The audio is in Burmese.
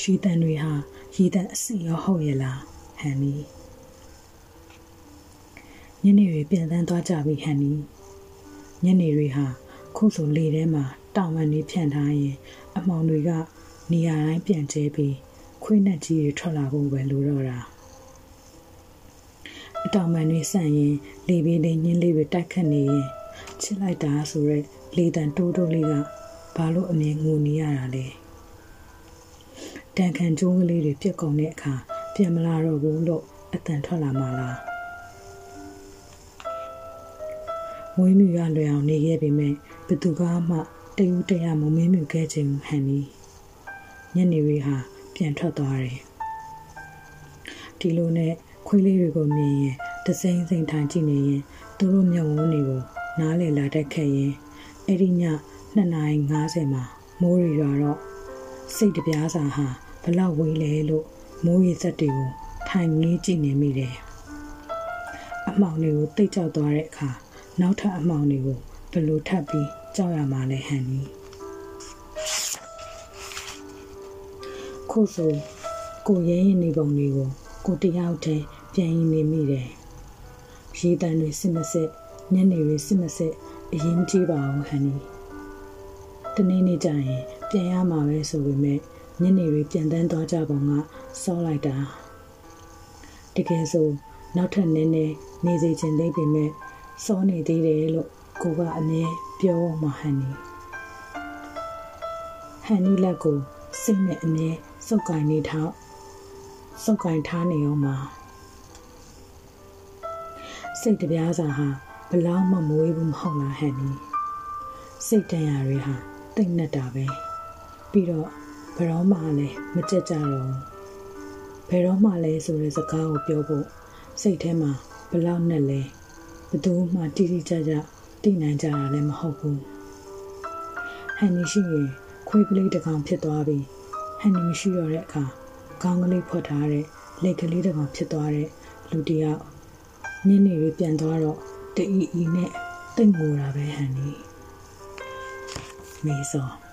ရွှေတန်တွေဟာရေတန်အစီရောဟုတ်ရဲ့လားဟန်နီညနေတွေပြန်တန်းသွားကြပြီဟန်နီညနေတွေဟာခုဆိုလေထဲမှာတောင်ပန်တွေဖြန့်ထားရင် အမောင်တွေကနေရာတိုင်းပြန်ကျဲပြီးခွေးနဲ့ကြီးတွေထွက်လာဖို့ပဲလိုတော့တာအတောင်ပန်တွေဆန့်ရင်လေဘေးလေးညင်းလေးတွေတိုက်ခတ်နေရင်ချစ်လိုက်တာဆိုရက်လေတန်တိုးတိုးလေးကဘာလို့အမြင်ငိုနေရတာလဲ တန်ခံကျိုးကလေးတွေပြက်ကုန်တဲ့အခါပြန်မလာတော့ဘူးလို့အတန်ထွက်လာမှလားမွေးမြူရလွယ်အောင်နေခဲ့ပေမဲ့ဘသူကမှတယူတရမမင်းမြူခဲ့ခြင်းဟန်နီညနေရီဟာပြန်ထွက်သွားတယ်ဒီလိုနဲ့ခွေးလေးတွေကိုမြင်ရင်တစိမ့်စိမ့်ထိုင်ကြည့်နေရင်သူတို့မျက်ဝန်းတွေကိုနားလေလာတတ်ခဲ့ရင်အဲ့ဒီည2:50မှာမိုးရီရွာတော့စိတ်တပြားစာဟာ ဘလောက်ဝေးလဲလို့မိုးရီစက်တွေကိုထိုင်ငေးကြည့်နေမိတယ်အမောင်တွေကိုတိတ်ကြောက်သွားတဲ့အခါနောက်ထပ်အမောင်တွေကိုဘလို့ထပ်ပြီးကြောက်ရမှာလဲဟန်နီခုဆိုကိုရဲရင်နေပုံတွေကိုကိုတယောက်တည်းပြန်ရင်နေမိတယ်ရေးတန်တွေစစ်မစစ်ညနေတွေစစ်မစစ်အရင်မကြည့်ပါဘူးဟန်နီတနေ့နေ့ကျရင်ပြန်ရမှာပဲဆိုပေမဲ့ ညနေတွေပြန်တန်းသွားကြပုံကစောလိုက်တာတကယ်ဆိုနောက်ထပ်နည်းနည်းနေစေချင်သေးပေမဲ့စောနေသေးတယ်လို့ကိုကအမြဲပြောမှဟန်နီဟန်နီလက်ကိုစိတ်နဲ့အမြဲစုပ်ကင်နေထောက်စုပ်ကင်ထားနေအောင်မှာစိတ်တပြားစာဟာဘလောက်မှမဝေးဘူးမဟုတ်လားဟန်နီစိတ်တန်ရာတွေဟာတိတ်နဲ့တာပဲပြီးတော့ ဘယ်တော့မှလည်းမကြက်ကြတော့ဘယ်တော့မှလည်းဆိုတဲ့စကားကိုပြောဖို့စိတ်ထဲမှာဘလောက်နဲ့လဲဘသူမှတိတိကျကျသိနိုင်ကြတာလည်းမဟုတ်ဘူးဟန်နီရှိရင်ခွေးကလေးတစ်ကောင်ဖြစ်သွားပြီးဟန်နီမရှိတော့တဲ့အခါခေါင်းကလေးဖွက်ထားတဲ့လက်ကလေးတစ်ကောင်ဖြစ်သွားတဲ့လူတယောက်နင်းနေပြီးပြန်သွားတော့တအီအီနဲ့တိတ်ငိုတာပဲဟန်နီမေးစော